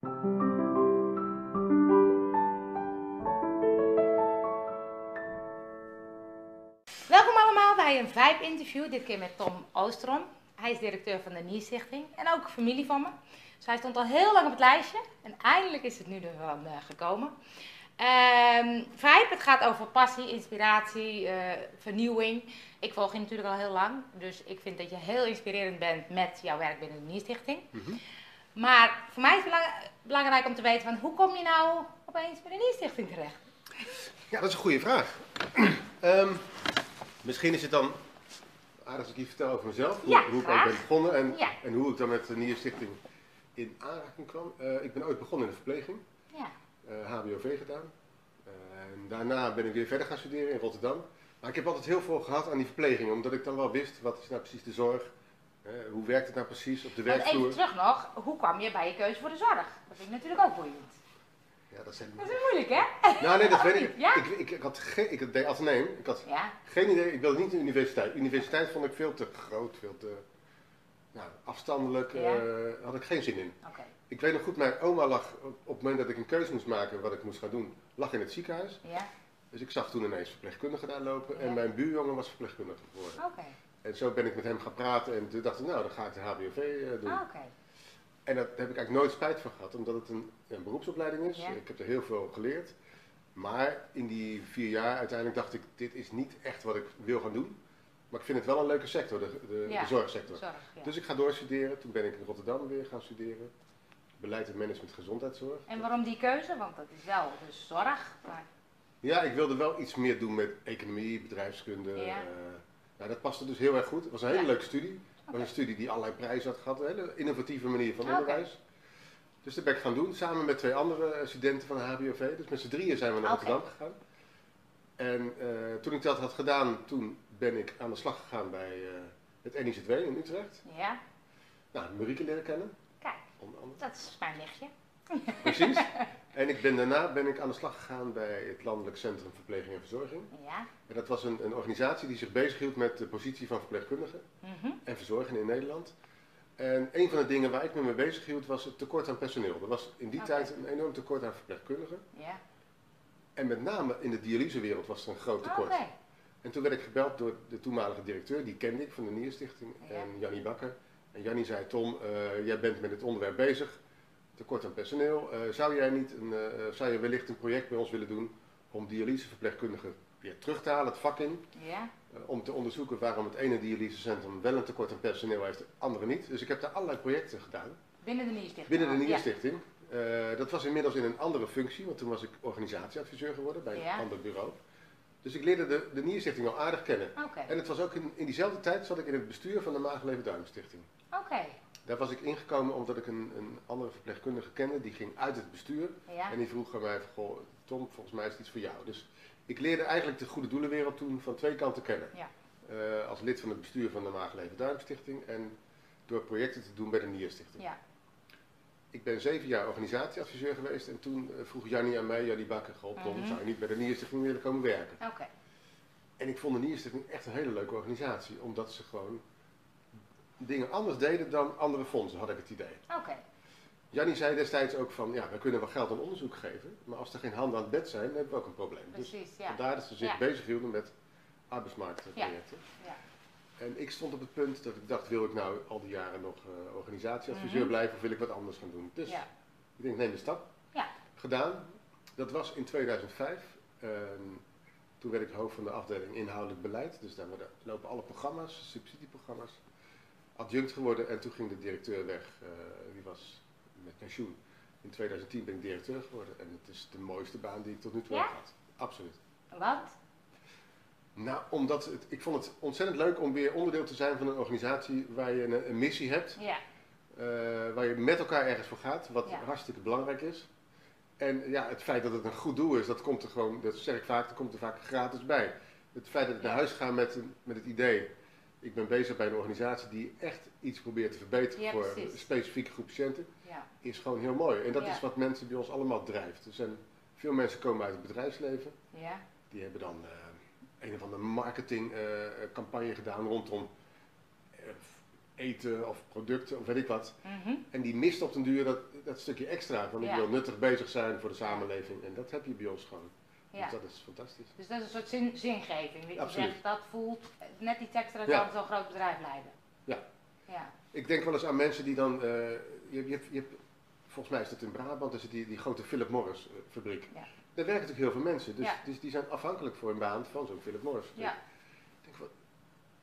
Welkom allemaal bij een Vibe-interview, dit keer met Tom Oosterom. Hij is directeur van de Nierstichting en ook familie van me. Dus hij stond al heel lang op het lijstje en eindelijk is het nu ervan uh, gekomen. Ehm Vibe, het gaat over passie, inspiratie, eh, vernieuwing. Ik volg je natuurlijk al heel lang, dus ik vind dat je heel inspirerend bent met jouw werk binnen de Nierstichting. Mhm. Maar voor mij is het belang- belangrijk om te weten van hoe kom je nou opeens bij de Nierstichting terecht? Ja, dat is een goede vraag. Ehm, misschien is het dan aardig als ik iets vertel over mezelf. Hoe, Ja, hoe ik ooit ben begonnen en, Ja. en hoe ik dan met de Nierstichting in aanraking kwam. Eh, ik ben ooit begonnen in de verpleging. Ja, HBOV gedaan. Eh, en daarna ben ik weer verder gaan studeren in Rotterdam. Maar ik heb altijd heel veel gehad aan die verpleging, omdat ik dan wel wist wat is nou precies de zorg. Hoe werkt het nou precies op de want even werkvloer? terug nog, hoe kwam je bij je keuze voor de zorg? Dat vind ik natuurlijk ook boeiend. Ja, dat zijn... Dat is moeilijk hè? Nou nee, dat weet ik. Ja? Ik, ik, ik had geen, ik deed ateneum. Ik had Ja, geen idee, ik wilde niet naar de universiteit. Universiteit vond ik veel te groot, veel te nou, afstandelijk. Ja. eh, had ik geen zin in. Ik weet nog goed, mijn oma lag op, op het moment dat ik een keuze moest maken wat ik moest gaan doen, lag in het ziekenhuis. Ja, Dus ik zag toen ineens verpleegkundige daar lopen en mijn buurjongen was verpleegkundige geworden. En zo ben ik met hem gaan praten en toen dacht ik, nou dan ga ik de HBOV eh, doen. Ah, oké. En daar heb ik eigenlijk nooit spijt van gehad, omdat het een, een beroepsopleiding is. Ja. Ik heb er heel veel geleerd. Maar in die vier jaar uiteindelijk dacht ik, dit is niet echt wat ik wil gaan doen. Maar ik vind het wel een leuke sector, de, de, Ja. de zorgsector. Zorg, ja. Dus ik ga doorstuderen. Toen ben ik in Rotterdam weer gaan studeren. Beleid en management gezondheidszorg. En waarom die keuze? Want dat is wel dus zorg. Maar, Ja, ik wilde wel iets meer doen met economie, bedrijfskunde. Ja. eh, nou, dat paste dus heel erg goed. Het was een hele Ja. leuke studie. Het was een studie die allerlei prijzen had gehad. Een hele innovatieve manier van onderwijs. Dus dat ben ik gaan doen, samen met twee andere eh, studenten van de HBOV. Dus met z'n drieën zijn we naar. Rotterdam gegaan. En eh, toen ik dat had gedaan, toen ben ik aan de slag gegaan bij eh, het NIZW in Utrecht. ja, Nou, Marieke leren kennen, kijk, onder andere. dat is mijn nichtje. Precies. En ik ben, daarna ben ik aan de slag gegaan bij het Landelijk Centrum Verpleging en Verzorging. Ja, En dat was een, een organisatie die zich bezighield met de positie van verpleegkundigen mhm. en verzorgenden in Nederland. En een van de dingen waar ik me mee bezig hield was het tekort aan personeel. Er was in die tijd een enorm tekort aan verpleegkundigen. ja. En met name in de dialysewereld was er een groot tekort. En toen werd ik gebeld door de toenmalige directeur, die kende ik van de Nierstichting, Ja. en Jannie Bakker. En Jannie zei, Tom, eh, jij bent met het onderwerp bezig, tekort aan personeel. Eh, zou jij niet een, eh, zou je wellicht een project bij ons willen doen om dialyseverpleegkundigen weer terug te halen, het vak in? Ja, om te onderzoeken waarom het ene dialysecentrum wel een tekort aan personeel heeft, het andere niet. Dus ik heb daar allerlei projecten gedaan binnen de Nierstichting. binnen de ja. Nierstichting. Dat was inmiddels in een andere functie, want toen was ik organisatieadviseur geworden bij een ander bureau. Dus ik leerde de, de Nierstichting al aardig kennen. En het was ook in, in diezelfde tijd zat ik in het bestuur van de Maagleven Duimstichting. oké. Daar was ik ingekomen omdat ik een, een andere verpleegkundige kende, die ging uit het bestuur. Ja, En die vroeg aan mij van, goh, Tom, volgens mij is het iets voor jou. Dus ik leerde eigenlijk de goede doelenwereld toen van twee kanten kennen. Ja. Eh, als lid van het bestuur van de Maagleven Duimstichting en door projecten te doen bij de Nierstichting. ja. Ik ben zeven jaar organisatieadviseur geweest en toen eh, vroeg Jannie aan mij, Jannie Bakker, goh, Tom, Mhm. zou je niet bij de Nierstichting willen komen werken? Oké, En ik vond de Nierstichting echt een hele leuke organisatie, omdat ze gewoon dingen anders deden dan andere fondsen, had ik het idee. oké. Jannie zei destijds ook van, ja, wij kunnen wel geld aan onderzoek geven, maar als er geen handen aan het bed zijn, dan hebben we ook een probleem. Dus Precies, ja. vandaar dat ze zich Ja. bezig hielden met arbeidsmarktprojecten. Ja. En ik stond op het punt dat ik dacht, wil ik nou al die jaren nog eh, organisatieadviseur Mhm. blijven of wil ik wat anders gaan doen? Dus Ja. ik denk, neem de stap. Ja. Gedaan. Dat was in 2005. Ehm, toen werd ik hoofd van de afdeling inhoudelijk beleid. Dus daar lopen alle programma's, subsidieprogramma's. Adjunct geworden en toen ging de directeur weg. eh, die was met pensioen. In 2010 ben ik directeur geworden. En het is de mooiste baan die ik tot nu toe Ja? heb gehad. Absoluut. Want? Nou, omdat het, ik vond het ontzettend leuk om weer onderdeel te zijn van een organisatie waar je een, een missie hebt. Ja, eh, waar je met elkaar ergens voor gaat, wat Ja. hartstikke belangrijk is. En ja, het feit dat het een goed doel is, dat komt er gewoon, dat zeg ik vaak, dat komt er vaak gratis bij. Het feit dat ik naar huis ga met, met het idee, ik ben bezig bij een organisatie die echt iets probeert te verbeteren Ja, voor precies. een specifieke groep patiënten, ja. is gewoon heel mooi. En dat Ja. is wat mensen bij ons allemaal drijft. Er zijn veel mensen komen uit het bedrijfsleven, Ja, die hebben dan eh, een of andere marketingcampagne gedaan rondom eh, eten of producten of weet ik wat. Mhm. En die mist op den duur dat, dat stukje extra. Van ik wil nuttig bezig zijn voor de samenleving. En dat heb je bij ons gewoon. Ja. Dus dat is fantastisch. Dus dat is een soort zin, zingeving. Dat je zegt, dat voelt net iets extra Ja. dan zo'n groot bedrijf leiden. Ja. Ja. Ik denk wel eens aan mensen die dan. eh, je, je, je, volgens mij is dat in Brabant, is het die, die grote Philip Morris eh, fabriek. Ja. Daar werken natuurlijk heel veel mensen. Dus, Ja. dus die zijn afhankelijk voor een baan van zo'n Philip Morris fabriek. Ja. Ik denk, wat,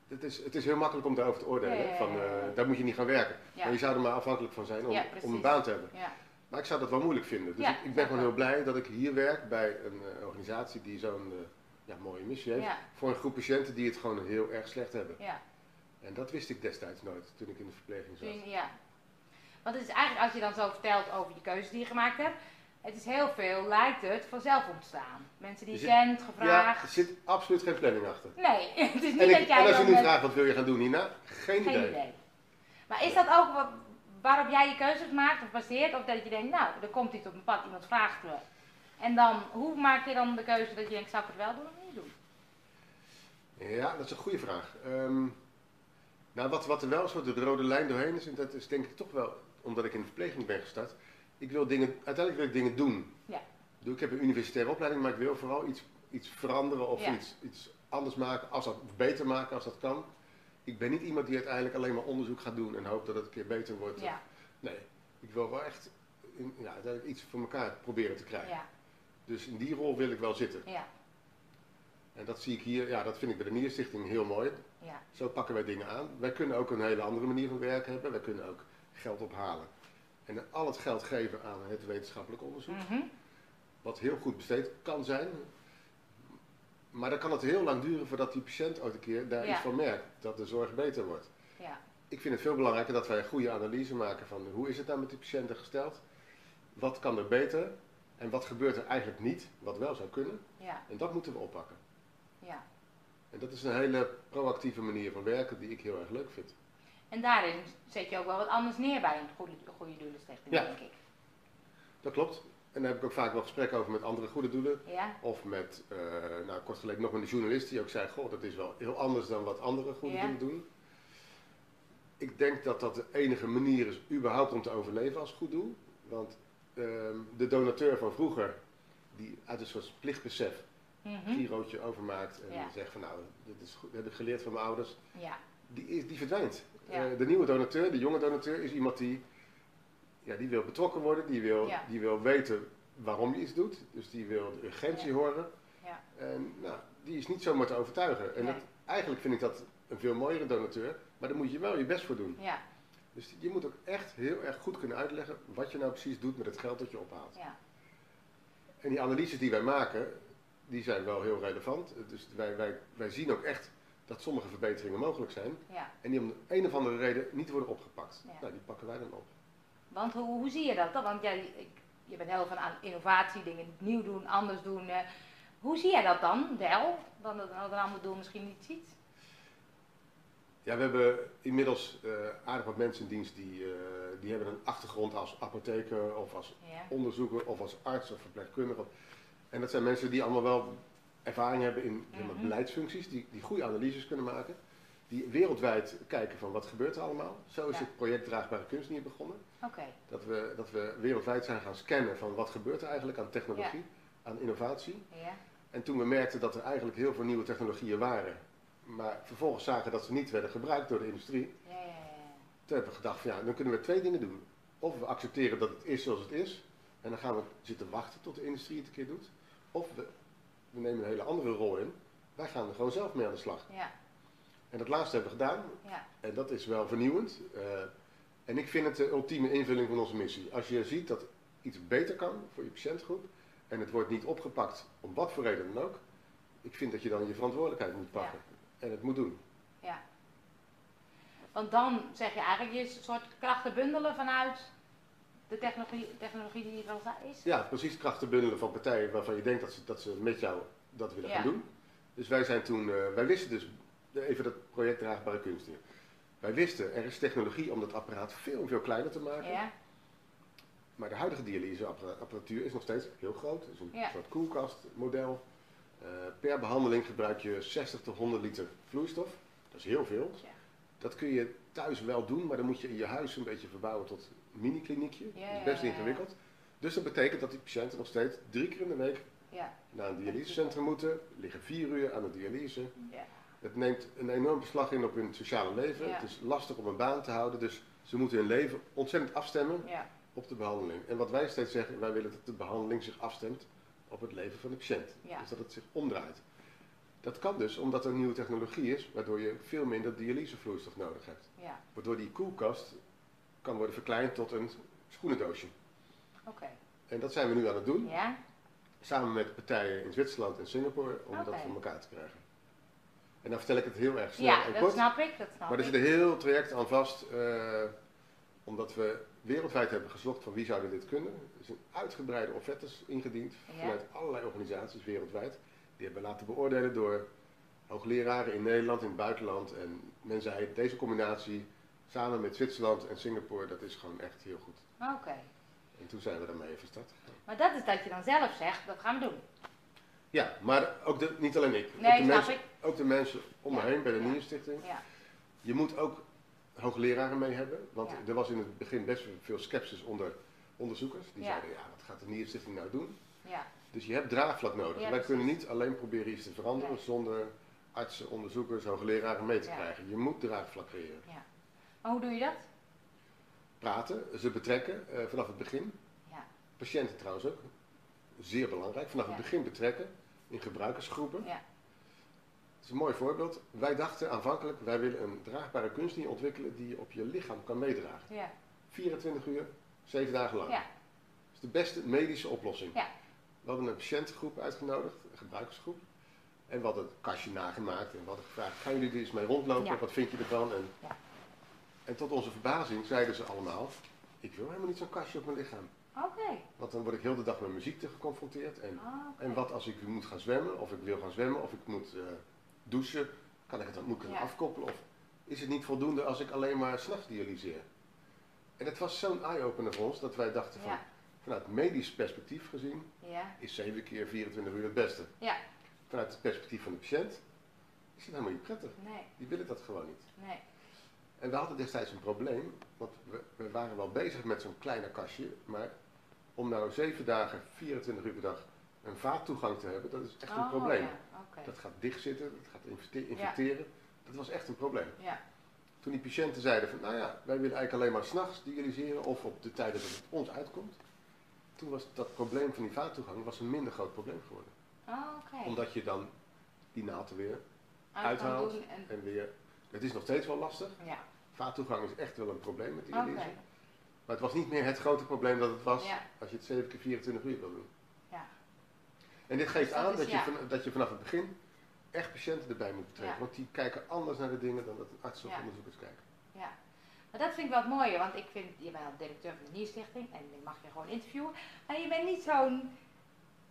het, is, het is heel makkelijk om daarover te oordelen. Van, eh, daar moet je niet gaan werken. Maar je zou er maar afhankelijk van zijn om, om een baan te hebben. Ja. Maar ik zou dat wel moeilijk vinden. Dus Ja, ik, ik ben gewoon wel. heel blij dat ik hier werk bij een eh, organisatie die zo'n eh, ja, mooie missie heeft. Ja. Voor een groep patiënten die het gewoon heel erg slecht hebben. Ja. En dat wist ik destijds nooit toen ik in de verpleging zat. Toen- ja. Want het is eigenlijk, als je dan zo vertelt over je keuzes die je gemaakt hebt, het is heel veel, lijkt het, vanzelf ontstaan. Mensen die je kent, Ja, gevraagd. er zit absoluut geen planning achter. Nee, het is niet En, dat ik, jij en als je nu met- vraagt wat wil je gaan doen hierna, geen, Geen idee. idee. Maar is dat ook wat, waarop jij je keuzes maakt of baseert? Of dat je denkt, nou, er komt iets op een pad, iemand vraagt me. En dan, hoe maak je dan de keuze dat je denkt, zou ik het wel doen of niet doen? Ja, dat is een goede vraag. Ehm, nou, wat, wat er wel een soort de rode lijn doorheen is, en dat is denk ik toch wel omdat ik in de verpleging ben gestart. Ik wil dingen, uiteindelijk wil ik dingen doen. Ja. Ik heb een universitaire opleiding, maar ik wil vooral iets, iets veranderen of Ja. iets, iets anders maken, als dat, of beter maken als dat kan. Ik ben niet iemand die uiteindelijk alleen maar onderzoek gaat doen en hoopt dat het een keer beter wordt. Ja, Nee, ik wil wel echt in, ja, uiteindelijk iets voor elkaar proberen te krijgen. ja, Dus in die rol wil ik wel zitten. ja, En dat zie ik hier, ja, dat vind ik bij de Nierstichting heel mooi. ja, Zo pakken wij dingen aan. Wij kunnen ook een hele andere manier van werken hebben. Wij kunnen ook geld ophalen. En al het geld geven aan het wetenschappelijk onderzoek. mhm, Wat heel goed besteed kan zijn. Maar dan kan het heel lang duren voordat die patiënt ooit een keer daar Ja. iets van merkt. Dat de zorg beter wordt. ja, Ik vind het veel belangrijker dat wij een goede analyse maken van hoe is het nou met die patiënten gesteld. Wat kan er beter? En wat gebeurt er eigenlijk niet, wat wel zou kunnen? ja, En dat moeten we oppakken. ja. En dat is een hele proactieve manier van werken die ik heel erg leuk vind. En daarin zet je ook wel wat anders neer bij een goede, goede doelenstichting, Ja. denk ik. Dat klopt. En daar heb ik ook vaak wel gesprekken over met andere goede doelen. Ja, Of met, eh, nou kort geleden nog met een journalist die ook zei, goh, dat is wel heel anders dan wat andere goede Ja. doelen doen. Ik denk dat dat de enige manier is überhaupt om te overleven als goed doel. Want ehm, de donateur van vroeger, die uit een soort plichtbesef een girootje overmaakt en Ja. zegt van nou, dit is goed, dat heb ik geleerd van mijn ouders, ja, die, is, die verdwijnt. Eh, de nieuwe donateur, de jonge donateur, is iemand die, ja, die wil betrokken worden, die wil, Ja. die wil weten waarom je iets doet. Dus die wil de urgentie Ja. horen. Ja. En nou, die is niet zomaar te overtuigen. En Nee. dat, eigenlijk vind ik dat een veel mooiere donateur, maar daar moet je wel je best voor doen. ja, Dus je moet ook echt heel erg goed kunnen uitleggen wat je nou precies doet met het geld dat je ophaalt. ja, En die analyses die wij maken, die zijn wel heel relevant. Dus wij, wij, wij zien ook echt dat sommige verbeteringen mogelijk zijn. ja. En die om de een of andere reden niet worden opgepakt. Ja. Nou, die pakken wij dan op. Want hoe, hoe zie je dat dan? Want jij, je bent heel van aan innovatie, dingen nieuw doen, anders doen. eh. hoe zie jij dat dan wel? Dan dat een ander doel misschien niet ziet? Ja, we hebben inmiddels eh, aardig wat mensen in dienst die, eh, die hebben een achtergrond als apotheker of als Ja, onderzoeker of als arts of verpleegkundige. En dat zijn mensen die allemaal wel ervaring hebben in zeg maar, Mhm. beleidsfuncties, die, die goede analyses kunnen maken. Die wereldwijd kijken van wat gebeurt er allemaal. Zo is Ja. het project Draagbare Kunst niet begonnen. oké. Dat we, dat we wereldwijd zijn gaan scannen van wat gebeurt er eigenlijk aan technologie, aan innovatie. Ja, En toen we merkten dat er eigenlijk heel veel nieuwe technologieën waren, maar vervolgens zagen dat ze niet werden gebruikt door de industrie, ja, ja, ja. toen hebben we gedacht van ja, dan kunnen we twee dingen doen. Of we accepteren dat het is zoals het is, en dan gaan we zitten wachten tot de industrie het een keer doet. Of we, we nemen een hele andere rol in, wij gaan er gewoon zelf mee aan de slag. ja, En dat laatste hebben we gedaan, ja, en dat is wel vernieuwend. Eh, en ik vind het de ultieme invulling van onze missie. Als je ziet dat iets beter kan voor je patiëntgroep en het wordt niet opgepakt, om wat voor reden dan ook, ik vind dat je dan je verantwoordelijkheid moet pakken en het moet doen. ja. Want dan zeg je eigenlijk, je een soort krachten bundelen vanuit de technologie, technologie die er al is. Ja, precies krachten bundelen van partijen waarvan je denkt dat ze, dat ze met jou dat willen Ja. gaan doen. Dus wij zijn toen, eh, wij wisten dus, even dat project Draagbare Kunst hier. Wij wisten, er is technologie om dat apparaat veel veel kleiner te maken. Ja, Maar de huidige dialyseapparatuur is nog steeds heel groot. Het is een Ja. soort koelkastmodel. Eh, per behandeling gebruik je 60 tot 100 liter vloeistof. Dat is heel veel. Ja. Dat kun je thuis wel doen, maar dan moet je in je huis een beetje verbouwen tot mini-kliniekje. Ja, dat is best ingewikkeld. Dus dat betekent dat die patiënten nog steeds drie keer in de week Ja. naar een dialysecentrum moeten, liggen vier uur aan de dialyse. Het neemt een enorm beslag in op hun sociale leven. Ja. Het is lastig om een baan te houden, dus ze moeten hun leven ontzettend afstemmen Ja. op de behandeling. En wat wij steeds zeggen, wij willen dat de behandeling zich afstemt op het leven van de patiënt. Ja. Dus dat het zich omdraait. Dat kan dus omdat er nieuwe technologie is, waardoor je veel minder dialysevloeistof nodig hebt. Waardoor die koelkast kan worden verkleind tot een schoenendoosje. Oké. En dat zijn we nu aan het doen, Ja. samen met partijen in Zwitserland en Singapore, om dat voor elkaar te krijgen. En dan vertel ik het heel erg snel Ja, en dat kort. snap ik. Dat snap Maar er zit een heel traject aan vast, eh, omdat we wereldwijd hebben gezocht van wie zouden dit kunnen. Er is een uitgebreide offertes ingediend Ja. vanuit allerlei organisaties wereldwijd. Die hebben laten beoordelen door hoogleraren in Nederland, in het buitenland. En men zei, deze combinatie samen met Zwitserland en Singapore, dat is gewoon echt heel goed. Oké. En toen zijn we daarmee van start. Maar dat is dat je dan zelf zegt, dat gaan we doen. Ja, maar ook de, niet alleen ik. ook, Nee, de snap mensen, ik. ook de mensen om me heen bij de. Nierstichting. Ja. Je moet ook hoogleraren mee hebben, want er was in het begin best veel sceptisch onder onderzoekers. Die zeiden, ja, wat gaat de Nierstichting nou doen? Ja. Dus je hebt draagvlak nodig. Wij kunnen niet alleen proberen iets te veranderen zonder artsen, onderzoekers, hoogleraren mee te krijgen. Je moet draagvlak creëren. Maar hoe doe je dat? Praten, ze betrekken eh, vanaf het begin. Ja. Patiënten trouwens ook, zeer belangrijk. Vanaf Ja. het begin betrekken in gebruikersgroepen. Ja. Dat is een mooi voorbeeld. Wij dachten aanvankelijk, wij willen een draagbare kunstnier ontwikkelen die je op je lichaam kan meedragen. Ja. 24 uur, 7 dagen lang. Ja. Dat is de beste medische oplossing. Ja. We hadden een patiëntengroep uitgenodigd, een gebruikersgroep. En we hadden het kastje nagemaakt en we hadden gevraagd, gaan jullie er eens mee rondlopen? Ja. Wat vind je ervan? En, Ja. en tot onze verbazing zeiden ze allemaal, ik wil helemaal niet zo'n kastje op mijn lichaam. Oké. Want dan word ik heel de dag met muziek te geconfronteerd. En, Ah, en wat als ik moet gaan zwemmen, of ik wil gaan zwemmen, of ik moet eh, douchen, kan ik het dan, moet ik het Ja. afkoppelen? Of is het niet voldoende als ik alleen maar s'nachts dialyseer? En het was zo'n eye-opener voor ons dat wij dachten van, Ja. vanuit medisch perspectief gezien, Ja. is 7 keer 24 uur het beste. Ja. Vanuit het perspectief van de patiënt is het helemaal niet prettig. Nee. Die willen dat gewoon niet. Nee. En we hadden destijds een probleem, want we, we waren wel bezig met zo'n kleiner kastje, maar om nou 7 dagen, 24 uur per dag een vaattoegang te hebben, dat is echt een Oh, probleem. Ja. Dat gaat dichtzitten, dat gaat infecte- infecteren. Dat was echt een probleem. Ja. Toen die patiënten zeiden van, nou ja, wij willen eigenlijk alleen maar s'nachts dialyseren of op de tijden dat het ons uitkomt. Toen was dat probleem van die vaattoegang was een minder groot probleem geworden. Oh. Omdat je dan die naald er weer Uit uithaalt. en... en weer... Het is nog steeds wel lastig. Ja. Vaattoegang is echt wel een probleem met dialyse. Maar het was niet meer het grote probleem dat het was Ja. als je het 7 keer 24 uur wil doen. Ja. En dit geeft Dus dat aan is- dat, je van, dat je vanaf het begin echt patiënten erbij moet betrekken. Want die kijken anders naar de dingen dan dat een arts of onderzoekers kijken. Ja. Maar dat vind ik wel het mooie, want ik vind, je bent directeur van de Nierstichting en ik mag je gewoon interviewen. Maar je bent niet zo'n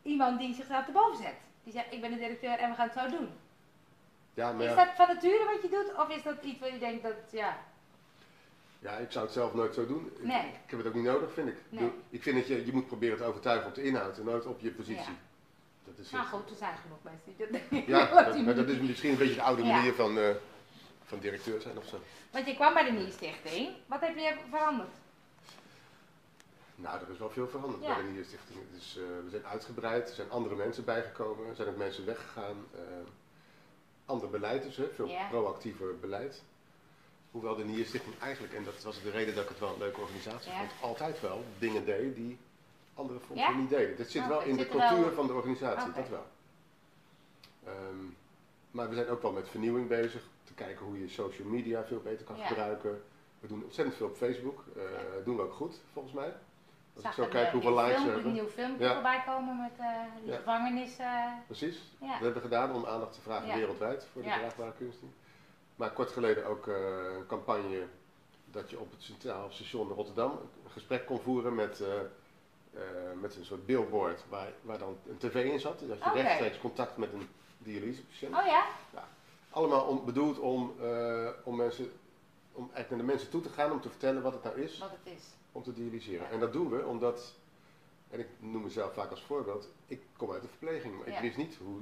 iemand die zichzelf erboven zet. Die zegt, ik ben de directeur en we gaan het zo doen. Ja, maar Is dat van nature wat je doet? Of is dat iets waar je denkt dat, ja... ja, ik zou het zelf nooit zo doen. Ik- Nee. Ik, heb het ook niet nodig, vind ik. Ik Nee. bedoel, Ik vind dat je, je moet proberen te overtuigen op de inhoud en nooit op je positie. Ja. Dat is Nou het. goed, er zijn genoeg mensen die dat denken. Ja, dat, maar dat is misschien een beetje de oude Ja. manier van, eh, van directeur zijn of zo. Want je kwam bij de Nierstichting. Wat heb je veranderd? Nou, er is wel veel veranderd Ja. bij de Nierstichting. Het is, eh, we zijn uitgebreid, er zijn andere mensen bijgekomen, er zijn ook mensen weggegaan. eh, ander beleid dus, hè, veel proactiever beleid. Hoewel de Nierstichting eigenlijk, en dat was de reden dat ik het wel een leuke organisatie Ja. vond, altijd wel dingen deed die andere fondsen Ja? niet deden. Dat zit Oh, wel in de zit cultuur van de organisatie, Oké. dat wel. Ehm, maar we zijn ook wel met vernieuwing bezig, te kijken hoe je social media veel beter kan Ja. gebruiken. We doen ontzettend veel op Facebook, Ja. doen we ook goed volgens mij. Als ik zo kijk eh, hoeveel likes film, hebben. Een nieuw film Ja. voorbij komen met eh die Ja. gevangenis. Precies, ja. dat hebben we gedaan om aandacht te vragen wereldwijd voor de draagbare kunsten. Maar kort geleden ook eh, een campagne dat je op het Centraal Station Rotterdam een gesprek kon voeren met, eh, eh, met een soort billboard waar, waar dan een tv in zat. Dat je rechtstreeks contact met een dialysepatiënt. Oh ja? Allemaal om, bedoeld om, om, mensen, om eigenlijk naar de mensen toe te gaan om te vertellen wat het nou is Wat het is. om te dialyseren. Ja. En dat doen we omdat, en ik noem mezelf vaak als voorbeeld, ik kom uit de verpleging, maar Ja. ik wist niet hoe,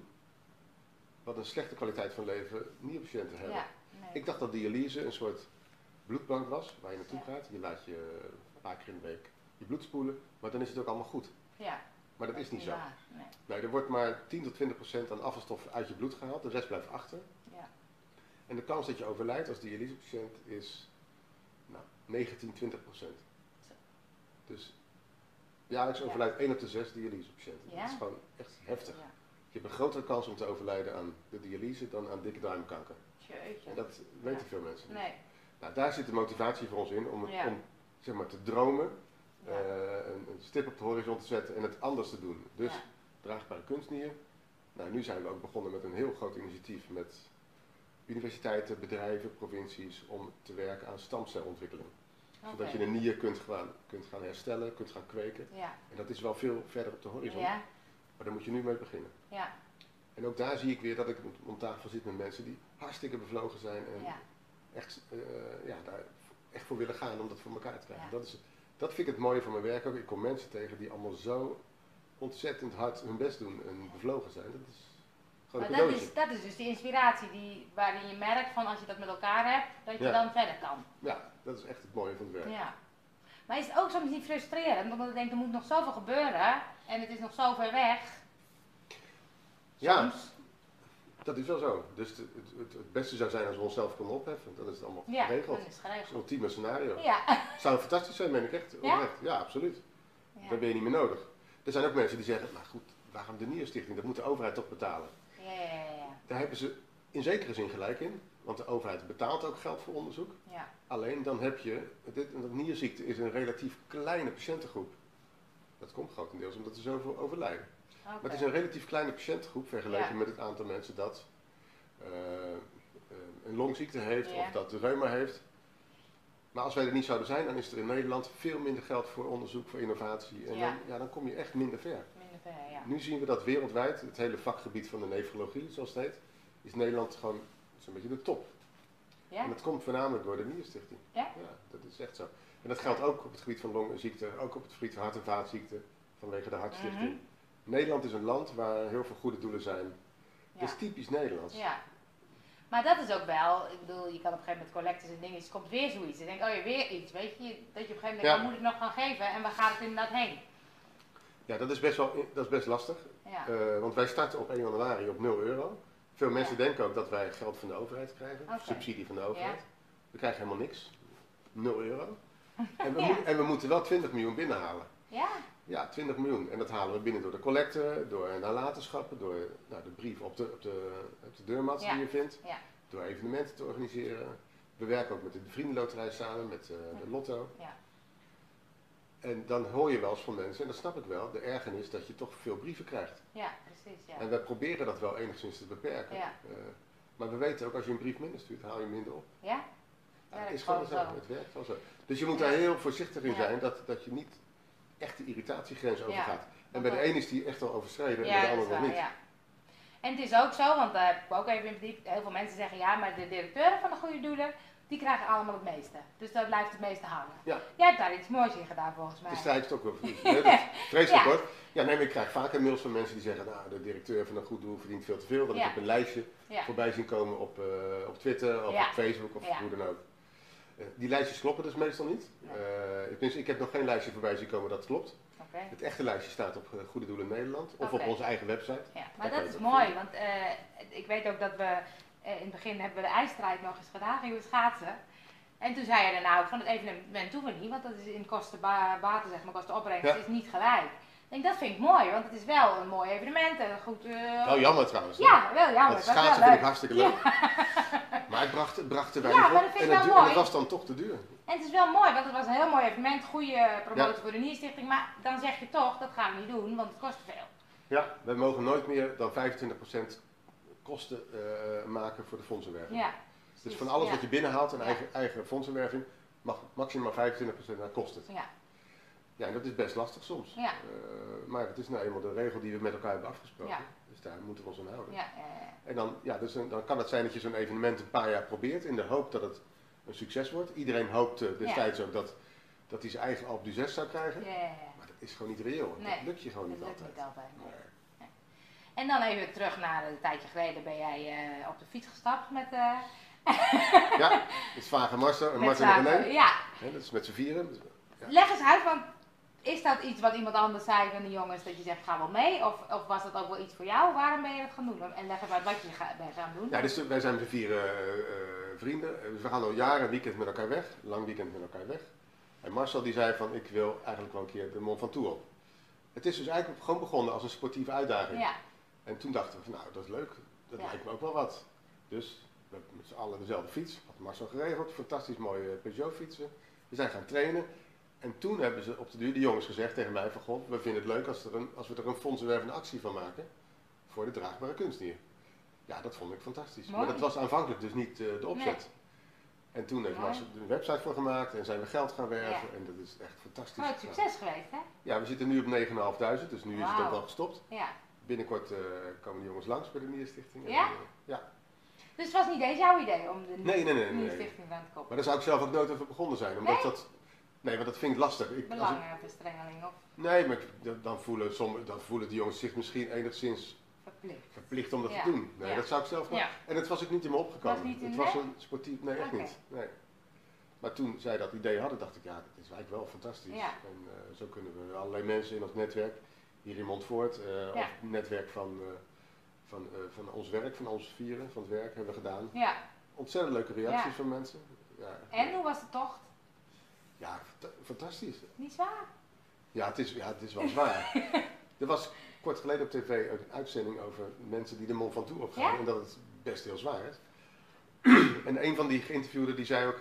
wat een slechte kwaliteit van leven nierpatiënten hebben. Ja. Ik dacht dat dialyse een soort bloedbank was, waar je naartoe gaat. Je laat je een paar keer in de week je bloed spoelen, maar dan is het ook allemaal goed. Ja, Maar dat is niet zo. waar. Nee. Nee, er wordt maar 10 tot 20 procent aan afvalstof uit je bloed gehaald, de rest blijft achter. Ja. En de kans dat je overlijdt als dialysepatiënt is nou, 19, 20 procent. Dus jaarlijks Ja. overlijdt 1 op de 6 dialysepatiënten. Ja? Dat is gewoon echt heftig. Ja. Je hebt een grotere kans om te overlijden aan de dialyse dan aan dikke darmkanker. Jeetje. Dat weten veel mensen niet. Nee. Nou, daar zit de motivatie voor ons in om, het, om zeg maar, te dromen, eh, een, een stip op de horizon te zetten en het anders te doen. Dus draagbare kunstnier. Nou, nu zijn we ook begonnen met een heel groot initiatief met universiteiten, bedrijven, provincies om te werken aan stamcelontwikkeling. Zodat je een nier kunt gaan, kunt gaan herstellen, kunt gaan kweken. Ja. En dat is wel veel verder op de horizon, Ja. maar daar moet je nu mee beginnen. Ja. En ook daar zie ik weer dat ik om tafel zit met mensen die hartstikke bevlogen zijn en Ja. echt, eh, ja, daar echt voor willen gaan om dat voor elkaar te krijgen. Ja. Dat, is, dat vind ik het mooie van mijn werk ook. Ik kom mensen tegen die allemaal zo ontzettend hard hun best doen en bevlogen zijn. Dat is gewoon Maar een dat is, dat is dus die inspiratie die, waarin je merkt van als je dat met elkaar hebt, dat je Ja. dan verder kan. Ja, dat is echt het mooie van het werk. Ja. Maar is het ook soms niet frustrerend? Omdat je denkt, er moet nog zoveel gebeuren en het is nog zo ver weg. Ja. Dat is wel zo. Dus het, het, het, het beste zou zijn als we onszelf konden opheffen. Dan is het allemaal Ja, geregeld. is het Dat geregeld. ultieme scenario. Ja. Zou fantastisch zijn, meen ik echt. Ja? Oprecht. Ja, absoluut. Ja. Dan ben je niet meer nodig. Er zijn ook mensen die zeggen, nou goed, waarom de Nierstichting? Dat moet de overheid toch betalen. Ja, ja, ja. Daar hebben ze in zekere zin gelijk in. Want de overheid betaalt ook geld voor onderzoek. ja. Alleen dan heb je, dit, een nierziekte is een relatief kleine patiëntengroep. Dat komt grotendeels omdat er zoveel overlijden. Maar het is een relatief kleine patiëntengroep vergeleken Ja. met het aantal mensen dat eh, eh, een longziekte heeft Ja. of dat de reuma heeft. Maar als wij er niet zouden zijn, dan is er in Nederland veel minder geld voor onderzoek, voor innovatie. En Ja. Dan, ja, dan kom je echt minder ver. Minder ver, ja. Nu zien we dat wereldwijd, het hele vakgebied van de nefrologie, zoals het heet, is Nederland gewoon zo'n beetje de top. Ja? En dat komt voornamelijk door de Nierstichting. Ja? dat is echt zo. En dat geldt ook op het gebied van longziekte, ook op het gebied van hart- en vaatziekten, vanwege de Hartstichting. Mhm. Nederland is een land waar heel veel goede doelen zijn. Ja. Dat is typisch Nederlands. Ja. Maar dat is ook wel, ik bedoel, je kan op een gegeven moment collecties en dingen, het komt weer zoiets. Je denkt, oh ja, weer iets, weet je. Dat je op een gegeven moment denkt, Ja. wat moet ik nog gaan geven en waar gaat het inderdaad heen? Ja, dat is best, wel, dat is best lastig. Ja. Eh, want wij starten op 1 januari op 0 euro. Veel mensen Ja. denken ook dat wij geld van de overheid krijgen, subsidie van de overheid. We krijgen helemaal niks. 0 euro. En we, en we moeten wel 20 miljoen binnenhalen. Ja? Ja, 20 miljoen. En dat halen we binnen door de collecte, door nalatenschappen, door nou, de brief op de, op de, op de deurmat Ja. die je vindt, Ja. door evenementen te organiseren. We werken ook met de Vriendenloterij samen, met eh, de Lotto. Ja. En dan hoor je wel eens van mensen, en dat snap ik wel, de ergernis dat je toch veel brieven krijgt. Ja, precies, ja. En wij proberen dat wel enigszins te beperken. Ja. Eh, maar we weten ook, als je een brief minder stuurt, haal je minder op. Ja? Ja, het is gewoon zo. Het werkt wel zo. Dus je moet daar heel voorzichtig in zijn dat, dat je niet echt de irritatiegrens overgaat. En bij de ene is die echt al overschreden en bij de dat andere nog niet. ja. En het is ook zo, want daar heb ik ook even in verdiept. Heel veel mensen zeggen ja, maar de directeuren van de goede doelen, die krijgen allemaal het meeste. Dus daar blijft het meeste hangen. Ja. Jij hebt daar iets moois in gedaan volgens mij. Is ook wel dat vreselijk Ja. hoor. Ja, nee, maar ik krijg vaker mails van mensen die zeggen, nou, de directeur van een goed doel verdient veel te veel. Dat Ja. ik op een lijstje Ja. voorbij zien komen op, eh, op Twitter of op Facebook of hoe dan ook. Eh, die lijstjes kloppen dus meestal niet. Eh, ik heb nog geen lijstje voorbij zien komen dat klopt. Het echte lijstje staat op eh, Goede Doelen Nederland of op onze eigen website. Ja, maar dat is ook mooi, want ik weet ook dat we in het begin hebben we de ijsstrijd nog eens gedaan, gingen we schaatsen. En toen zei je dan nou, van het evenement doen we niet, want dat is in kosten ba- baten, zeg maar, kosten opbrengst, Ja. is niet gelijk. Ik denk, dat vind ik mooi, want het is wel een mooi evenement en goed... eh, Oh, jammer trouwens. hè? Ja, wel jammer. Het schaatsen wel vind ik hartstikke leuk. Maar het bracht, het bracht Ja, weinig maar op. dat vind ik wel du- en het mooi. was dan toch te duur. En het is wel mooi, want het was een heel mooi evenement, goede promotie voor de Nierstichting, maar dan zeg je toch, dat gaan we niet doen, want het kost te veel. Ja, wij mogen nooit meer dan 25% kosten eh, maken voor de fondsenwerving. Ja. dus van alles ja. wat je binnenhaalt Ja. eigen, eigen fondsenwerving, mag maximaal 25% naar kosten. Ja, Ja, dat is best lastig soms. Ja. Eh, maar het is nou eenmaal de regel die we met elkaar hebben afgesproken. Ja. Dus daar moeten we ons aan houden. ja. En dan, ja, dus dan dan kan het zijn dat je zo'n evenement een paar jaar probeert in de hoop dat het een succes wordt. Iedereen hoopte destijds ook dat, dat hij zijn eigen Alpe d'Huez zou krijgen. Maar dat is gewoon niet reëel. Nee, dat lukt je gewoon Dat niet altijd. niet altijd. nee. Nee. En dan even terug naar een tijdje geleden ben jij eh, op de fiets gestapt met, eh, ja, het is Vaag en Marcel en. René. Ja, dat is met z'n vieren. Ja. leg eens uit, want is dat iets wat iemand anders zei van de jongens, dat je zegt ga wel mee? Of, of was dat ook wel iets voor jou? Waarom ben je dat gaan doen? En leg eens uit wat je ga, bent gaan doen. Ja, dus wij zijn met z'n vieren eh, eh, vrienden. We gaan al jaren weekend met elkaar weg. Lang weekend met elkaar weg. En Marcel die zei van ik wil eigenlijk wel een keer de Mont Ventoux op. Het is dus eigenlijk gewoon begonnen als een sportieve uitdaging. Ja, En toen dachten we van nou dat is leuk. Dat Ja. lijkt me ook wel wat. Dus we hebben met z'n allen dezelfde fiets. Had Marcel geregeld. Fantastisch mooie Peugeot fietsen. We zijn gaan trainen. En toen hebben ze op de duur de jongens gezegd tegen mij van goh, we vinden het leuk als, er een, als we er een fondsenwervende actie van maken. Voor de draagbare kunstdier. Ja, dat vond ik fantastisch. Mooi. Maar dat was aanvankelijk dus niet eh, de opzet. En toen heeft. Marcel er een website voor gemaakt en zijn we geld gaan werven. Ja. En dat is echt fantastisch. groot succes geweest hè? Ja, we zitten nu op 9.500, dus nu is het ook wel gestopt. Ja. Binnenkort eh, komen de jongens langs bij de Nierstichting. En, Ja? eh, ja. Dus het was niet eens jouw idee om de Nee, nee, nee, nee, aan te koppelen? Maar daar zou ik zelf ook nooit over begonnen zijn. Omdat Nee? dat, nee, want dat vind ik lastig. Ik, ik- Belangenverstrengeling of nee, maar ik- dan voelen, sommige, dan voelen die jongens zich misschien enigszins verplicht? verplicht om dat Ja. te doen. Nee, Ja. dat zou ik zelf. Ja. En het was ook niet in me opgekomen. Was niet in- het was een sportief, nee, echt niet. Nee. Maar toen zij dat idee hadden, dacht ik, ja, dat is eigenlijk wel fantastisch. Ja. En eh, zo kunnen we allerlei mensen in ons netwerk, hier in Montfort, eh Ja. of het netwerk van, eh, van, eh, van ons werk, van ons vieren, van het werk, hebben we gedaan. Ja. Ontzettend leuke reacties van mensen. Ja, En hoe was de tocht? Ja fanta- fantastisch. Niet zwaar? Ja, het is, ja, het is wel zwaar. er was kort geleden op tv een uitzending over mensen die de Mont Ventoux opgaan Ja? en dat het best heel zwaar is. en een van die geïnterviewden die zei ook,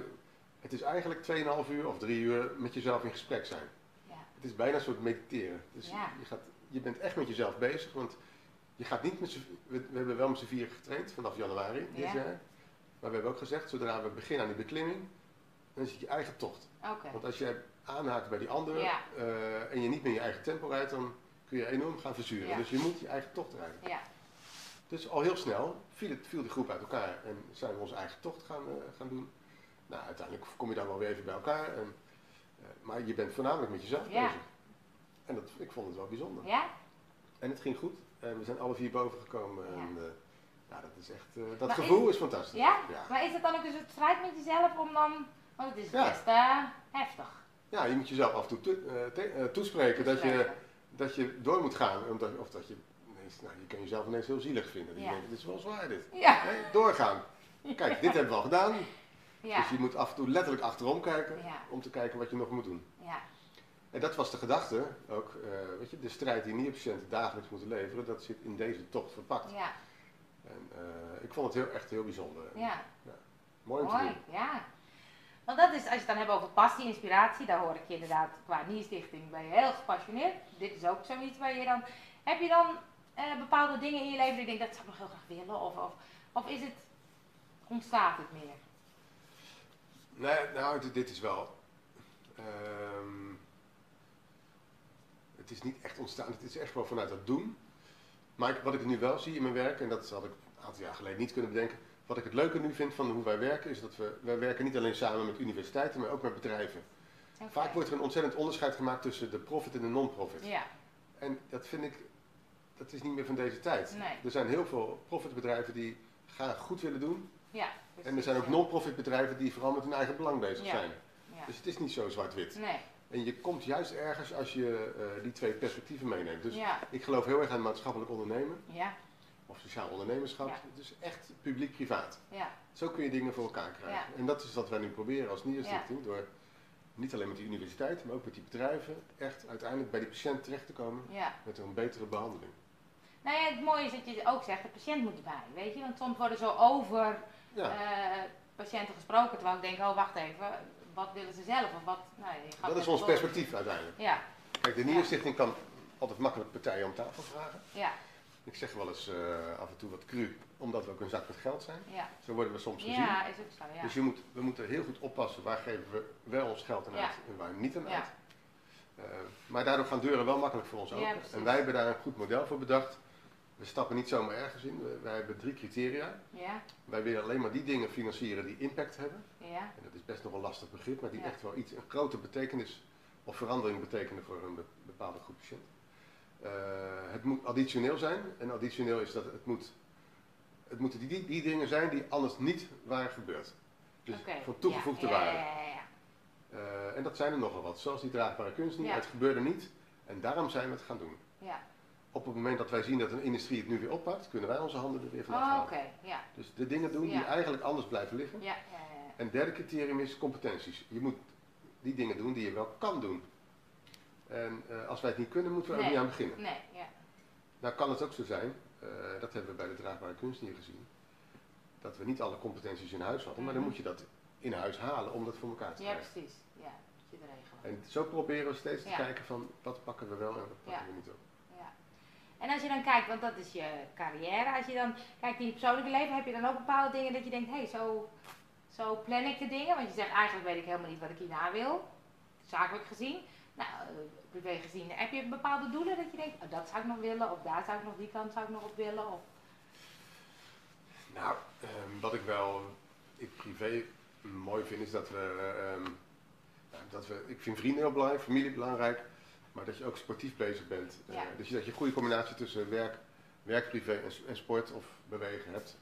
het is eigenlijk 2,5 uur of 3 uur met jezelf in gesprek zijn. Ja. Het is bijna een soort mediteren. Dus Ja. je, gaat, je bent echt met jezelf bezig, want je gaat niet met we, we hebben wel met z'n vier getraind vanaf januari dit Ja. jaar. Maar we hebben ook gezegd, zodra we beginnen aan die beklimming, dan is het je eigen tocht. Want als jij aanhaakt bij die anderen Ja. eh, en je niet meer in je eigen tempo rijdt, dan kun je enorm gaan verzuren. Ja. Dus je moet je eigen tocht rijden. Ja. Dus al heel snel viel, het, viel die groep uit elkaar en zijn we onze eigen tocht gaan, eh, gaan doen. Nou, uiteindelijk kom je dan wel weer even bij elkaar. En, eh, maar je bent voornamelijk met jezelf Ja. bezig. En dat, ik vond het wel bijzonder. Ja? En het ging goed. En we zijn alle vier boven gekomen. En, ja, dat is echt, dat Maar gevoel is, fantastisch. Ja? Ja. Maar is het dan ook dus het strijd met jezelf om dan... Het is Ja. best eh, heftig. Ja, je moet jezelf af en toe eh, eh, toespreken dat je, dat je door moet gaan. Omdat, of dat je ineens, nou, je kan jezelf ineens heel zielig vinden. Ja. je denkt, dit is wel zwaar dit. Ja. Nee, doorgaan. Kijk, dit hebben we al gedaan. Ja. Dus je moet af en toe letterlijk achterom kijken Ja. om te kijken wat je nog moet doen. Ja. En dat was de gedachte ook. weet je, de strijd die nierpatiënten dagelijks moeten leveren, dat zit in deze tocht verpakt. Ja. En ik vond het heel, echt heel bijzonder. En Ja. Mooi om te Mooi. doen. Ja. Want dat is, als je het dan hebt over passie, inspiratie, daar hoor ik je inderdaad qua Nierstichting ben je heel gepassioneerd. Dit is ook zoiets waar je dan... Heb je dan eh, bepaalde dingen in je leven die je dat zou ik nog heel graag willen? Of, of, of is het... Ontstaat het meer? Nee, nou, dit, is wel. ehm, het is niet echt ontstaan, het is echt wel vanuit dat doen. Maar wat ik nu wel zie in mijn werk, en dat had ik een aantal jaar geleden niet kunnen bedenken. Wat ik het leuke nu vind van hoe wij werken, is dat we, wij werken niet alleen samen met universiteiten, maar ook met bedrijven. Vaak wordt er een ontzettend onderscheid gemaakt tussen de profit en de non-profit. Ja. En dat vind ik, dat is niet meer van deze tijd. Nee. Er zijn heel veel profitbedrijven die graag goed willen doen. Ja. En er zijn ook non-profit bedrijven die vooral met hun eigen belang bezig Ja. zijn. Ja. Dus het is niet zo zwart-wit. Nee. En je komt juist ergens als je eh, die twee perspectieven meeneemt. Dus ik geloof heel erg aan maatschappelijk ondernemen Ja. Of sociaal ondernemerschap. Ja. Dus echt publiek-privaat. Ja. Zo kun je dingen voor elkaar krijgen. Ja. En dat is wat wij nu proberen als Nierstichting. Door niet alleen met die universiteiten, maar ook met die bedrijven echt uiteindelijk bij die patiënt terecht te komen met een betere behandeling. Nou ja, het mooie is dat je ook zegt, de patiënt moet erbij, weet je. Want soms worden zo over eh, patiënten gesproken, terwijl ik denk, oh wacht even, wat willen ze zelf? Of wat, nou, dat is ons perspectief uiteindelijk. Ja, Kijk, de Nierstichting kan altijd makkelijk partijen om tafel vragen. ja, Ik zeg wel eens eh, af en toe wat cru, omdat we ook een zak met geld zijn. ja. Zo worden we soms gezien. Ja, is ook zo, ja. Dus je moet, we moeten heel goed oppassen waar geven we wel ons geld aan uit en waar niet aan Ja. uit. Eh, maar daardoor gaan deuren wel makkelijk voor ons open. en wij hebben daar een goed model voor bedacht. We stappen niet zomaar ergens in. We- wij hebben drie criteria. Ja, Wij willen alleen maar die dingen financieren die impact hebben. ja, En dat is best nog een lastig begrip, maar die echt wel iets, een grote betekenis of verandering betekenen voor een be- bepaalde groep patiënten. Eh, het moet additioneel zijn. En additioneel is dat het moet het moeten die, die, die dingen zijn die anders niet waren gebeurd. Dus van toegevoegde ja, waarde. Ja, ja, ja. Eh, en dat zijn er nogal wat, zoals die draagbare kunst niet. Ja. Het gebeurde niet en daarom zijn we het gaan doen. ja. Op het moment dat wij zien dat een industrie het nu weer oppakt, kunnen wij onze handen er weer vanaf Oh, halen. oké. Ja. Dus de dingen doen die eigenlijk anders blijven liggen. Ja, ja, ja, ja. En het derde criterium is competenties. Je moet die dingen doen die je wel kan doen. En eh, als wij het niet kunnen, moeten we er Nee. niet aan beginnen. Nee, ja. Nou kan het ook zo zijn, eh, dat hebben we bij de draagbare kunst hier gezien, dat we niet alle competenties in huis hadden, maar dan Mhm. moet je dat in huis halen om dat voor elkaar te Ja, krijgen. precies. Ja, moet je regelen. En zo proberen we steeds te Ja. kijken van wat pakken we wel en wat pakken Ja. we niet op. Ja. En als je dan kijkt, want dat is je carrière, als je dan kijkt in je persoonlijke leven, heb je dan ook bepaalde dingen dat je denkt, hé, hey, zo, zo plan ik de dingen. Want je zegt, eigenlijk weet ik helemaal niet wat ik hierna wil, zakelijk gezien. Nou, privé gezien, heb je bepaalde doelen dat je denkt, oh, dat zou ik nog willen, of daar zou ik nog, die kant zou ik nog op willen? Of... Nou, ehm, wat ik wel ik privé mooi vind is dat we, eh, ehm, nou, dat we, ik vind vrienden heel belangrijk, familie belangrijk, maar dat je ook sportief bezig bent. Eh, Ja. dus dat je een goede combinatie tussen werk, werk privé en, sport of bewegen hebt.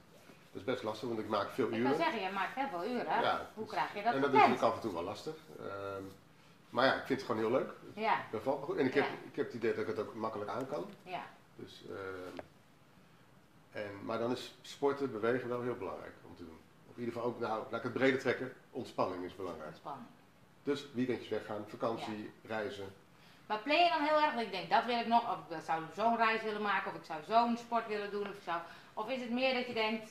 Dat is best lastig, want ik maak veel Ik kan uren. zeggen, je maakt heel veel uren. Ja, Hoe dus- krijg je dat en dat is natuurlijk af en toe wel lastig. Ehm, maar ja, ik vind het gewoon heel leuk. Ja, me goed. En ik heb, Ja. ik heb het idee dat ik het ook makkelijk aan kan. ja, Dus, ehm, en, maar dan is sporten, bewegen wel heel belangrijk om te doen. Of in ieder geval ook, nou, laat ik het breder trekken, ontspanning is belangrijk. ontspanning. Dus weekendjes weggaan, vakantie, reizen. Maar plan je dan heel erg dat ik denk, dat wil ik nog, of ik zou zo'n reis willen maken, of ik zou zo'n sport willen doen, of, ik zou, of is het meer dat je denkt,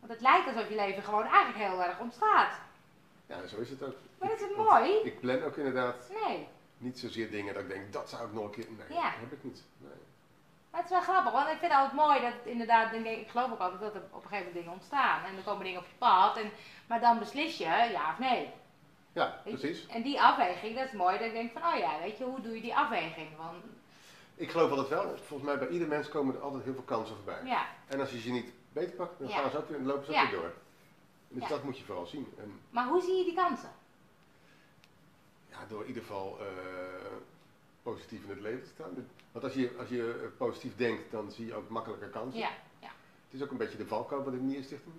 want het lijkt alsof je leven gewoon eigenlijk heel erg ontstaat. Ja, zo is het ook. Maar is het Want mooi? Ik plan ook inderdaad Nee, niet zozeer dingen dat ik denk, dat zou ik nog een keer... Nee, Ja. dat heb ik niet. Nee. maar het is wel grappig, want ik vind het altijd mooi dat het inderdaad, denk ik, ik geloof ook altijd dat er op een gegeven moment dingen ontstaan. En er komen dingen op je pad, en, maar dan beslis je ja of nee. Ja, precies. En die afweging, dat is mooi, dat ik denk van, oh ja, weet je, hoe doe je die afweging? Want, Ik geloof altijd wel, volgens mij bij ieder mens komen er altijd heel veel kansen voorbij. ja, En als je ze niet beter pakt, dan Ja. gaan ze ook weer, lopen ze ook Ja. weer door. Dus dat moet je vooral zien. En maar hoe zie je die kansen? Ja, door in ieder geval eh, positief in het leven te staan. Want als je, als je eh, positief denkt, dan zie je ook makkelijker kansen. Ja, ja, Het is ook een beetje de valkuil bij de Nierstichting.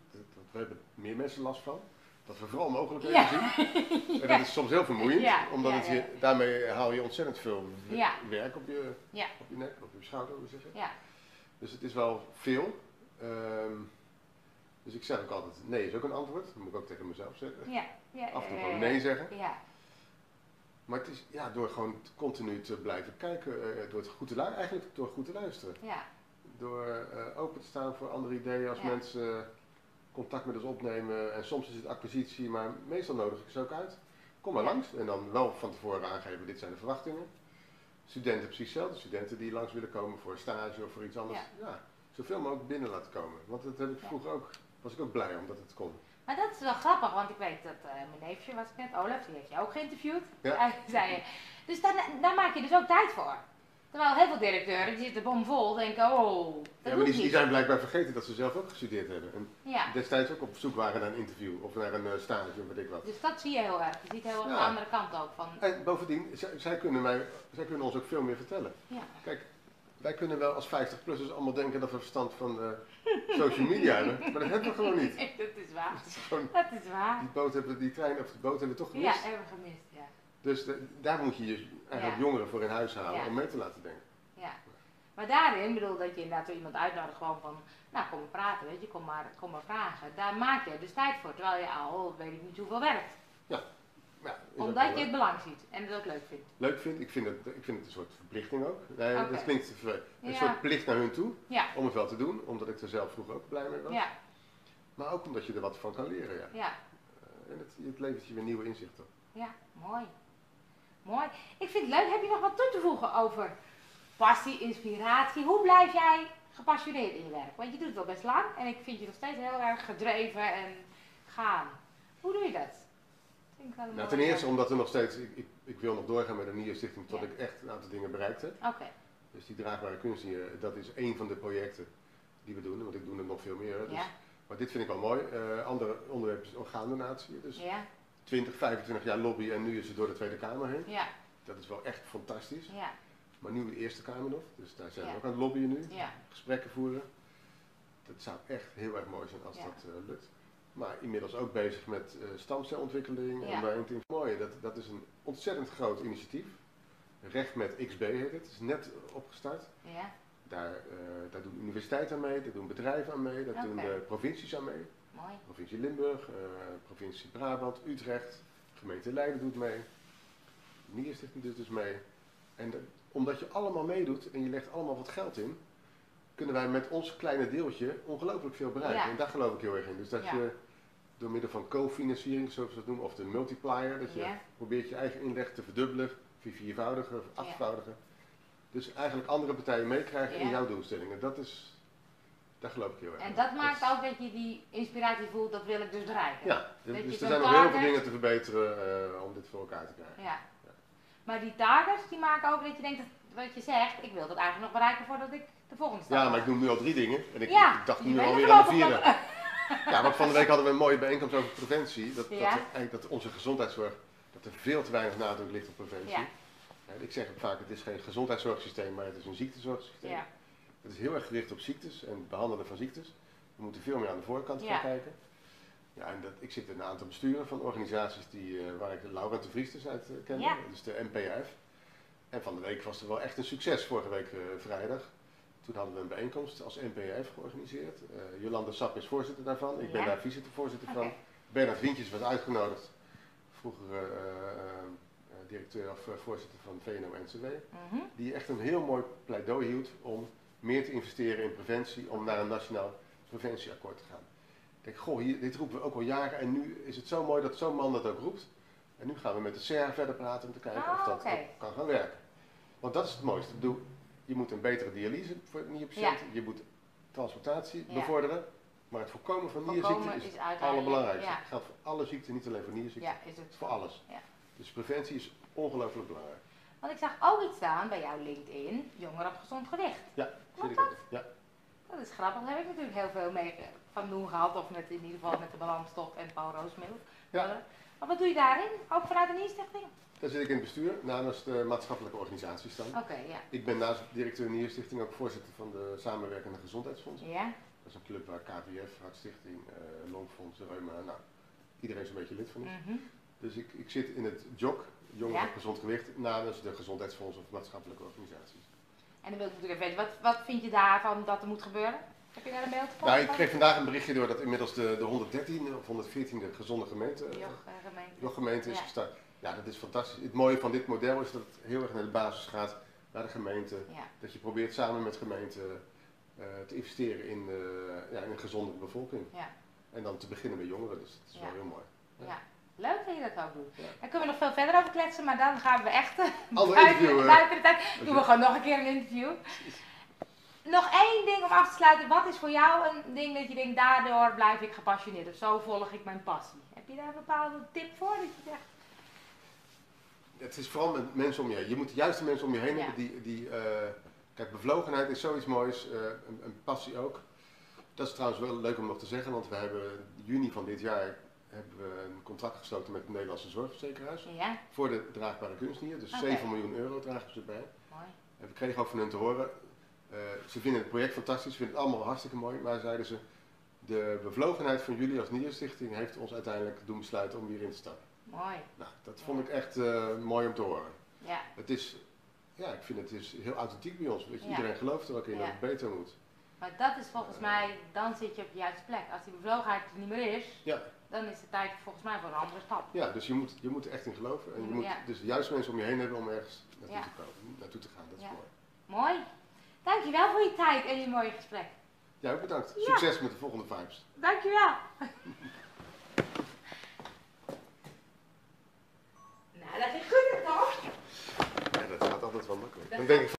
We hebben meer mensen last van. Dat we vooral mogelijkheden Ja. zien. En dat is soms heel vermoeiend, Ja, omdat ja, het je, daarmee haal je ontzettend veel werk op je, op je nek, op je schouder, hoe zeg je. ja, Dus het is wel veel. Ehm, dus ik zeg ook altijd, nee is ook een antwoord. Dat moet ik ook tegen mezelf zeggen. ja. ja Af en toe gewoon nee zeggen. Ja, Maar het is ja, door gewoon continu te blijven kijken, eh, door het goed te luisteren, eigenlijk door goed te luisteren. ja, Door eh, open te staan voor andere ideeën als Ja. mensen contact met ons opnemen. En soms is het acquisitie, maar meestal nodig ik ze ook uit. Kom maar Ja. langs en dan wel van tevoren aangeven, dit zijn de verwachtingen. Studenten precies hetzelfde, studenten die langs willen komen voor een stage of voor iets anders. Ja. zoveel mogelijk binnen laten komen. Want dat heb ik Ja. vroeger ook, was ik ook blij omdat het kon. Maar dat is wel grappig, want ik weet dat eh, mijn neefje, was ik net, Olaf, die heeft je ook geïnterviewd. Ja. Zei je. Dus daar, daar maak je dus ook tijd voor. Terwijl heel veel directeuren, die zitten bomvol, denken, oh, dat ja, maar die, zijn blijkbaar vergeten dat ze zelf ook gestudeerd hebben. En Ja, destijds ook op zoek waren naar een interview of naar een eh, stage of weet ik wat. dus dat zie je heel erg. Je ziet heel erg Ja. de andere kant ook van, En bovendien, zij, zij kunnen mij, zij kunnen ons ook veel meer vertellen. ja, Kijk, wij kunnen wel als 50-plussers allemaal denken dat we verstand van eh, social media hebben, maar dat hebben we gewoon niet. dat is waar. Het is gewoon, Dat is waar. die boot hebben, die trein of de boot hebben we toch Ja, gemist. hebben we gemist, ja. Dus de- daar moet je je eigenlijk Ja. jongeren voor in huis halen Ja. om mee te laten denken. Ja. Maar daarin, bedoel dat je inderdaad iemand uitnodigt gewoon van, nou kom maar praten, weet je, kom maar, kom maar vragen. Daar maak je dus tijd voor, terwijl je al, weet ik niet hoeveel werkt. Ja, ook Omdat je het belang ziet en het ook leuk vindt. leuk vind. Ik vind het, ik vind het een soort verplichting ook. Nee, dat klinkt te Een Ja. soort plicht naar hun toe Ja, om het wel te doen, omdat ik er zelf vroeger ook blij mee was. ja, Maar ook omdat je er wat van kan leren, ja. ja, Eh, En het, het levert je weer nieuwe inzichten. ja, mooi. Mooi. Ik vind het leuk, heb je nog wat toe te voegen over passie, inspiratie? Hoe blijf jij gepassioneerd in je werk? Want je doet het al best lang en ik vind je nog steeds heel erg gedreven en gaan. Hoe doe je dat? Vind ik wel een Nou, ten eerste omdat er nog steeds, ik, ik, ik wil nog doorgaan met een Nierstichting tot Ja. ik echt een aantal dingen bereikt heb. Dus die draagbare kunst hier, dat is één van de projecten die we doen, want ik doe er nog veel meer. Dus, ja, Maar dit vind ik wel mooi. Eh andere onderwerp is orgaandonatie. Dus ja, 20, 25 jaar lobby en nu is het door de Tweede Kamer heen. ja, Dat is wel echt fantastisch. ja, Maar nu de Eerste Kamer nog, dus daar zijn we ook aan het lobbyen nu. ja, Gesprekken voeren. Dat zou echt heel erg mooi zijn als dat eh, lukt. Maar inmiddels ook bezig met eh, stamcelontwikkeling. Ja. En te mooie, dat, dat is een ontzettend groot initiatief. Recht met XB heet het. Het is net opgestart. Ja, Daar, eh, daar doen universiteiten aan mee, daar doen bedrijven aan mee, daar doen de provincies aan mee. mooi. Provincie Limburg, eh, provincie Brabant, Utrecht, gemeente Leiden doet mee. Nierstichting doet dus mee. En de- omdat je allemaal meedoet en je legt allemaal wat geld in, kunnen wij met ons kleine deeltje ongelooflijk veel bereiken. Ja. En daar geloof ik heel erg in. Dus dat Ja. je door middel van co-financiering, zoals we dat noemen, of de multiplier, dat je Ja. probeert je eigen inleg te verdubbelen, verviervoudigen, of achtvoudigen. Dus eigenlijk andere partijen meekrijgen in jouw doelstellingen. Dat is, daar geloof ik heel erg En dat maakt ook dat je die inspiratie voelt, dat wil ik dus bereiken. Ja, Dat dus er zijn nog heel veel dingen te verbeteren eh, om dit voor elkaar te krijgen. Ja. Maar die targets, die maken ook dat je denkt, dat, wat je zegt, ik wil dat eigenlijk nog bereiken voordat ik de volgende stap Ja, maar ik noem nu al drie dingen en ik, Ja, ik dacht nu er alweer aan de vierde. Ja, want van de week hadden we een mooie bijeenkomst over preventie. Dat, dat, eigenlijk dat onze gezondheidszorg, dat er veel te weinig nadruk ligt op preventie. Ik zeg het vaak, het is geen gezondheidszorgsysteem, maar het is een ziektezorgsysteem. Ja, Het is heel erg gericht op ziektes en het behandelen van ziektes. We moeten veel meer aan de voorkant gaan kijken. Ja, en dat, ik zit in een aantal besturen van organisaties die, eh, waar ik Laurent de Vries dus uit eh, ken, Ja. dus de NPF. En van de week was er wel echt een succes, vorige week eh, vrijdag. Toen hadden we een bijeenkomst als NPF georganiseerd. Eh, Jolanda Sap is voorzitter daarvan, ik ben daar vicevoorzitter van. Bernard Wientjes was uitgenodigd, vroeger eh, eh, directeur of voorzitter van VNO-NCW Mhm. die echt een heel mooi pleidooi hield om meer te investeren in preventie, om naar een nationaal preventieakkoord te gaan. Ik denk, goh, hier, dit roepen we ook al jaren en nu is het zo mooi dat zo'n man dat ook roept. En nu gaan we met de CER verder praten om te kijken Ah, of dat oké. ook kan gaan werken. Want dat is het mooiste. Ik bedoel, je moet een betere dialyse voor nierpatiënten, je moet transportatie Ja. bevorderen, maar het voorkomen van nierziekten is is het allerbelangrijkste. ja. Het geldt voor alle ziekten, niet alleen voor nierziekten, Ja, is het. voor alles. Ja. Dus preventie is ongelooflijk belangrijk. Want ik zag ook iets staan bij jouw LinkedIn, jongeren op gezond gewicht. Ja, ik ook. Ja. Dat is grappig, daar heb ik natuurlijk heel veel mee van doen gehad, of met, in ieder geval met de balansstof en Paul Roosmiddel. Ja. Maar wat doe je daarin? Ook vanuit de Nierstichting? Daar zit ik in het bestuur namens de maatschappelijke organisaties dan. Oké, ja. Ik ben naast directeur Nierstichting ook voorzitter van de Samenwerkende Gezondheidsfonds. Ja, Dat is een club waar KVF, Hartstichting, eh Longfonds, Reuma, nou, iedereen een beetje lid van is. mhm. Dus ik, ik zit in het JOC, Jongeren Ja. op Gezond Gewicht, namens de gezondheidsfondsen of maatschappelijke organisaties. En dan wil ik natuurlijk even weten, wat, wat vind je daarvan dat er moet gebeuren? Heb je daar een beeld van? Nou, ik kreeg vandaag een berichtje door dat inmiddels de, de 113 of 114e gezonde gemeente, eh, eh, gemeente. JOG-gemeente is Ja. gestart. Ja, dat is fantastisch. Het mooie van dit model is dat het heel erg naar de basis gaat, naar de gemeente. Ja, Dat je probeert samen met gemeenten eh, te investeren in, ja, in een gezondere bevolking. ja, En dan te beginnen bij jongeren, dus dat is wel heel mooi. ja. Leuk dat je dat ook doet. Daar kunnen we nog veel verder over kletsen, maar dan gaan we echt buiten, buiten de tijd. Doen we gewoon nog een keer een interview. Nog één ding om af te sluiten. Wat is voor jou een ding dat je denkt, daardoor blijf ik gepassioneerd of zo volg ik mijn passie? Heb je daar een bepaalde tip voor? Dat je zegt, Het is vooral met mensen om je heen. Je moet de juiste mensen om je heen Ja. hebben die... die eh, kijk, bevlogenheid is zoiets moois, eh, een, een passie ook. Dat is trouwens wel leuk om nog te zeggen, want we hebben in juni van dit jaar hebben we een contract gesloten met het Nederlandse Zorgverzekeraars. ja, Voor de draagbare kunstnier, dus Oké. 7 miljoen euro dragen ze erbij. mooi. En we kregen ook van hen te horen, ze vinden het project fantastisch, ze vinden het allemaal hartstikke mooi, maar zeiden ze, de bevlogenheid van jullie als Nierstichting heeft ons uiteindelijk doen besluiten om hierin te stappen. Mooi. Nou, dat vond ik echt eh, mooi om te horen. Ja, Het is, ja, ik vind het is heel authentiek bij ons. Weet je, Ja. Iedereen gelooft er ook in Ja. dat het beter moet. maar dat is volgens mij, dan zit je op de juiste plek. Als die bevlogenheid er niet meer is, Ja. dan is het tijd volgens mij voor een andere stap. Ja, dus je moet, je moet er echt in geloven. En je moet dus de juiste mensen om je heen hebben om ergens naartoe, te, komen, naartoe te gaan. Dat is mooi. Mooi. Dankjewel voor je tijd en je mooie gesprek. Ja, ook bedankt. Ja. Succes met de volgende vibes. Dankjewel. nou, dat ging goed, toch? Ja, dat gaat altijd wel makkelijk. Dan denk ik